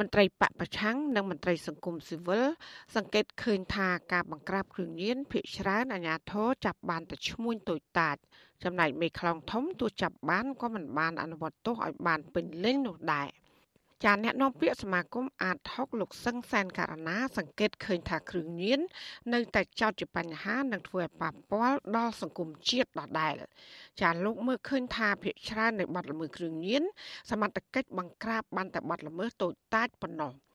មន្ត្រីបពប្រឆាំងនិងមន្ត្រីសង្គមស៊ីវិលសង្កេតឃើញថាការបង្ក្រាបគ្រឿងញៀនភ ieck ច្រើនអាជ្ញាធរចាប់បានតែឈ្មួញតូចតាចចំណែកមេខ្លោងធំទោះចាប់បានក៏មិនបានអនុវត្តទោសឲ្យបានពេញលេញនោះដែរ ចាអ្នកនាំពាក្យសមាគមអាត6លោកសឹងសានករណា សង្កេតឃើញថាគ្រឿងញៀននៅតែចោទជាបញ្ហានិងធ្វើឲ្យប៉ះពាល់ដល់សង្គមជាតិដដែលចាលោកមើលឃើញថាភាគច្រើននៃបាត់ល្មើសគ្រឿងញៀនសមត្ថកិច្ចបង្ក្រាបបានតែបាត់ល្មើសតូចតាចប៉ុណ្ណោះចា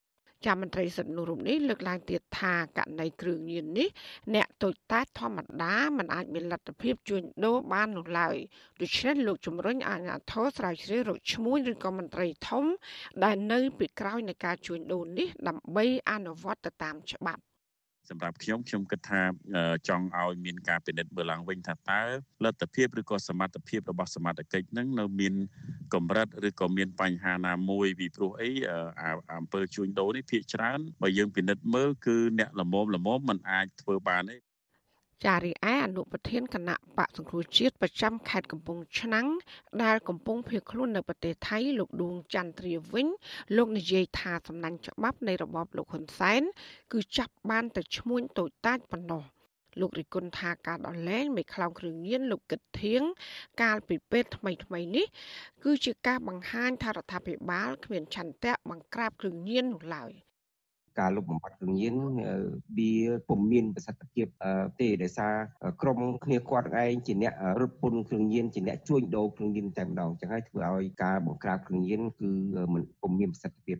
មន្ត្រីសិទ្ធិមនុស្សរូបនេះលើកឡើងទៀតថាករណីគ្រឿងញៀននេះអ្នកតូចតាចធម្មតាมันអាចមានលទ្ធភាពជួញដូរបាននោះឡើយដូច្នេះលោកជំរុញអាជ្ញាធរស្រាវជ្រាវរកឈ្មោះឬក៏មន្ត្រីធំដែលនៅពីក្រោយនៃការជួញដូរនេះដើម្បីអនុវត្តទៅតាមច្បាប់ សម្រាប់ខ្ញុំខ្ញុំគិតថាចង់ឲ្យមានការពិនិត្យមើលឡើងវិញថាតើលទ្ធភាពឬក៏សមត្ថភាពរបស់សមត្ថកិច្ចនឹងនៅមានកម្រិតឬក៏មានបញ្ហាណាមួយពីព្រោះអីអំពើជួញដូរនេះភាគច្រើនបើយើងពិនិត្យមើលគឺអ្នកល្មមល្មមมันអាចធ្វើបានទេ ចារីឯអនុប្រធានគណៈបកសង្គ្រោះជាតិប្រចាំខេត្តកំពង់ឆ្នាំងដែលកំពុងភៀសខ្លួននៅប្រទេសថៃលោកឌួងចន្ទ្រាវិញលោកនិយាយថាសំណាញ់ច្បាប់នៃរបបលោកហ៊ុនសែនគឺចាប់បានតែឈ្មួញតូចតាចប៉ុណ្ណោះលោករិគុណថាការដោះលែងមេខ្លោងគ្រឿងញៀនលោកគិតធៀងកាលពីពេលថ្មីថ្មីនេះ គឺជាការបង្ហាញថារដ្ឋាភិបាលគ្មានឆន្ទៈបង្ក្រាបគ្រឿងញៀននោះឡើយ។ ការលុបបំបាត់គ្រឿងញៀនវាពុំមានប្រសិទ្ធភាពទេដោយសារក្រុមគ្នាគាត់ឯងជាអ្នករត់ពន្ធគ្រឿងញៀនជាអ្នកជួញដូរគ្រឿងញៀនតែម្ដងចឹងហើយធ្វើឲ្យការបង្ក្រាបគ្រឿងញៀនគឺមិនពុំមានប្រសិទ្ធភាព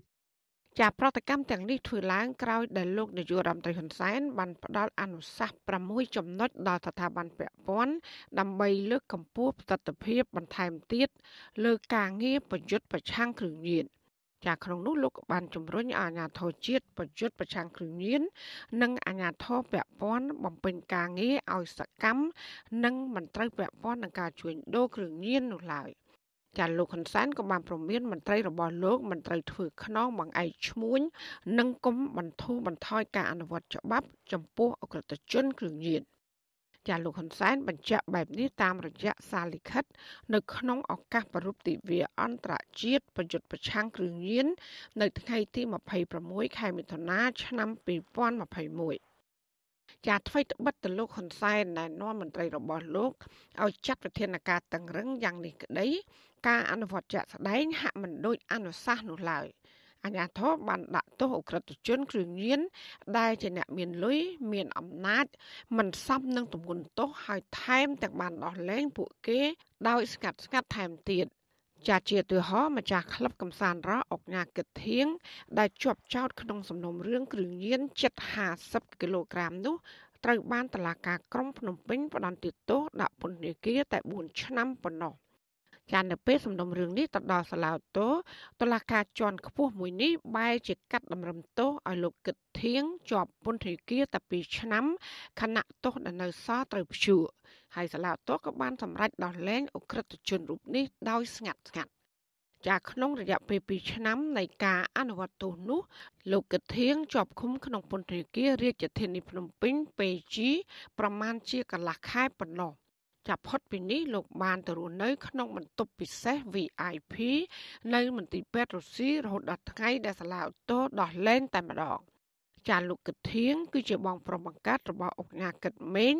ជាប្រតិកម្មទាំងនេះធ្វើឡើងក្រោយដែលលោកនាយករដ្ឋមន្ត្រីហ៊ុនសែនបានផ្ដល់អនុសាសន៍6ចំណុចដល់ស្ថាប័នពាក់ព័ន្ធដើម្បីលើកកម្ពស់ប្រសិទ្ធភាពបន្ថែមទៀតលើការងារប្រយុទ្ធប្រឆាំងគ្រឿងញៀន ចាក្នុងនោះលោកបានជំរុញអាជ្ញាធរជាតិប្រយុទ្ធប្រឆាំងគ្រឿងញៀននិងអាជ្ញាធរពាក់ព័ន្ធបំពេញការងារឲ្យសកម្មនិងមិនត្រូវពាក់ព័ន្ធនឹងការជួញដូរគ្រឿងញៀននោះឡើយចាលោកហ៊ុនសែនក៏បានប្រមានមន្ត្រីរបស់លោកមិនត្រូវធ្វើខ្នងបង្អែកឈ្មួញនិងគុំបន្ធូរបន្ថយការអនុវត្តច្បាប់ ចំពោះអក្រិតជនគ្រឿងញៀន ចាលោកហ៊ុនសែនបញ្ជាក់បែបនេះតាមរយៈសារលិខិត នៅក្នុងឱកាសប្រពៃទិវាអន្តរជាតិប្រយុទ្ធប្រឆាំងគ្រឿងញៀននៅថ្ងៃទី26ខែមិថុនាឆ្នាំ2021ចាថ្មីត្បិតទៅលោកហ៊ុនសែនណែនាំមន្ត្រីរបស់លោកឲ្យចាត់វិធានការតឹងរឹងយ៉ាងនេះក្តី ការអនុវត្តជាក់ស្ដែងហាក់មិនដូចអនុសាសន៍នោះឡើយ។ អាញាធរបានដាក់ទោសអ ுக ្រិតជនគ្រឿងញៀនដែលជាអ្នកមានលុយមានអំណាច មិនសមនឹងទម្ងន់ទោសហើយថែមទាំងបានដោះលែងពួកគេ ដោយស្កាត់ស្ងាត់ថែមទៀតចាជាទើហោម្ចាស់ក្លឹបកំសាន្តរ៉អុកញ៉ាគិតធៀងដែលជាប់ចោតក្នុងសំណុំរឿងគ្រឿងញៀនជិត50គីឡូក្រាមនោះត្រូវបានតឡាការក្រុងភ្នំពេញផ្ដន្ទាទោសដាក់ពន្ធនាគារតែ4ឆ្នាំប៉ុណ្ណោះ ចានៅពេលសំណុំរឿងនេះទៅដល់សាឡាវតូតឡាការជាន់ខ្ពស់មួយនេះបែរជាកាត់តម្រឹមទោសឲ្យលោកគិតធៀងជាប់ពន្ធនាគារតែ2ឆ្នាំខណៈទោសដែលនៅសល់ត្រូវព្យួរហើយសាឡាវតូក៏បានសម្រេចដោះលែងអ ுக ្រិតជនរូបនេះដោយស្ងាត់ស្ងាត់ចាក្នុងរយៈពេល2ឆ្នាំនៃការអនុវត្តទោសនោះ លោកកឹកធៀងជាប់ឃុំក្នុងពន្ធនាគាររាជធានីភ្នំពេញពេជីប្រមាណជាកន្លះខែប៉ុណ្ណោះ ចាប់ផុតពីនេះលោកបានទៅរស់នៅក្នុងបន្ទប់ពិសេស VIP នៅមន្ទីរពេទ្យរុស្ស៊ីរហូតដល់ថ្ងៃដែលសាឡាអូតូដោះលែងតែម្ដងចាលោកកឹកធៀងគឺជាបងប្រុសបង្កើតរបស់អង្គការកឹកមេង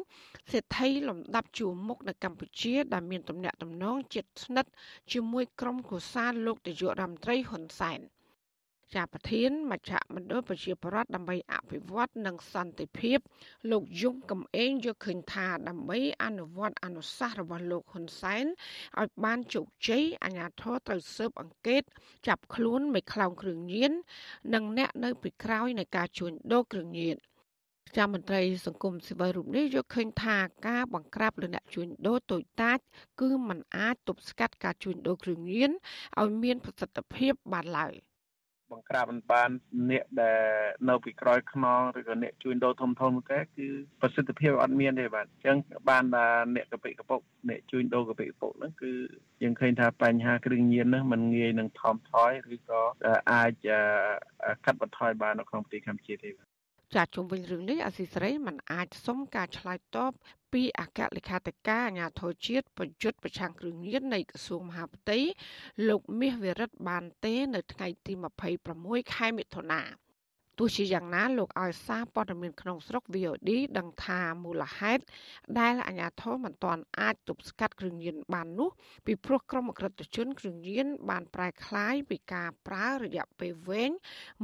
សេដ្ឋីលំដាប់ជួរមុខនៅកម្ពុជាដែលមានទំនាក់ទំនងជិតស្និទ្ធជាមួយក្រុមគូសាលោកនាយករដ្ឋមន្ត្រីហ៊ុនសែន។ ជាប្រធានមជ្ឈមណ្ឌលប្រជាប្រដ្ឋដើម្បីអភិវឌ្ឍនិងសន្តិភាព លោកយងកំឯងយកឃើញថាដើម្បីអនុវត្តអនុសាសន៍របស់លោកហ៊ុនសែនឲ្យបានជោគជ័យអាជ្ញាធរត្រូវស៊ើបអង្កេត ចាប់ខ្លួនមេខ្លោងគ្រឿងញៀននិងអ្នកនៅពីក្រោយនៃការជួញដូរគ្រឿងញៀនចាមន្ត្រីសង្គមស៊ីវិលរូបនេះយកឃើញថាការបង្ក្រាបលើអ្នកជួញដូរតូចតាច គឺมันអាចទប់ស្កាត់ការជួញដូរគ្រឿងញៀនឲ្យមានប្រសិទ្ធភាពបានឡើយ។ បង្ក្រាបមិនបានអ្នកដែលនៅពីក្រោយខ្នងឬក៏អ្នកជួញដូរធំធំទេគឺប្រសិទ្ធភាពអត់មានទេបាទអញ្ចឹងបានថាអ្នកកពិកពុកអ្នកជួញដូរកពិកពុកហ្នឹងគឺយើងឃើញថាបញ្ហាគ្រឿងញៀនហ្នឹងมันងាយនឹងថមថយឬក៏អាចកាត់បន្ថយបាននៅក្នុងប្រទេសកម្ពុជាទេ ចាជុំវិញរឿងនេះអស៊ីសេរីមិនអាចសុំការឆ្លើយតបពីអគ្គលេខាធិការអាជ្ញាធរជាតិប្រយុទ្ធប្រឆាំងគ្រឿងញៀននៃក្រសួងមហាផ្ទៃលោកមាសវិរិទ្ធបានទេ នៅថ្ងៃទី26ខែមិថុនា ទោះជាយ៉ាងណាលោកឲ្យសារព័ត៌មានក្នុងស្រុក VOD ដឹងថាមូលហេតុដែលអាជ្ញាធរមិនទាន់អាចទប់ស្កាត់គ្រឿងញៀនបាននោះពីព្រោះក្រុមអក្រិតជនគ្រឿងញៀនបានប្រែក្លាយពីការប្រើរយៈពេលវែង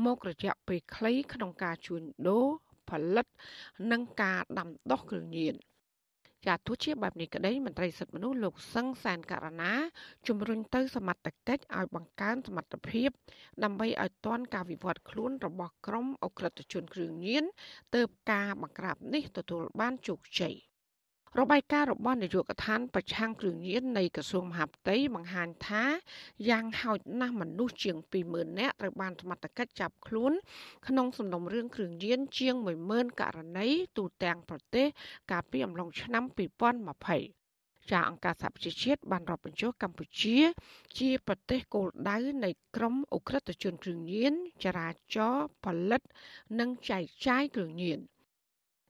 មករយៈពេលខ្លីក្នុងការជួញដូរផលិត និងការដាំដុះគ្រឿងញៀន។ ចាទោះជាបែបនេះក្តីមន្ត្រីសិទ្ធិមនុស្សលោកសឹងសានករណាជំរុញទៅសមត្ថកិច្ចឲ្យបង្កើនសមត្ថភាព ដើម្បីឲ្យទាន់ការវិវត្តខ្លួនរបស់ក្រុមអ ுக ្រិតជនគ្រឿងញៀនទៅការបង្ក្រាបនេះទទួលបានជោគជ័យ របាយការណ៍របស់នាយកដ្ឋានប្រឆាំងគ្រឿងញៀននៃក្រសួងមហាផ្ទៃបង្ហាញថាយ៉ាងហោចណាស់មនុស្សជាង20,000នាក់ត្រូវបានសមត្ថកិច្ចចាប់ខ្លួនក្នុងសំណុំរឿងគ្រឿងញៀនជាង10,000ករណីទូទាំងប្រទេសកាលពីអំឡុងឆ្នាំ2020ចាអង្គការសហប្រជាជាតិបានរាប់បញ្ចុះកម្ពុជា ជាប្រទេសគោលដៅនៃក្រមអ ுக ្រិតជនគ្រឿងញៀនចរាចរផលិត និងចែកចាយគ្រឿងញៀន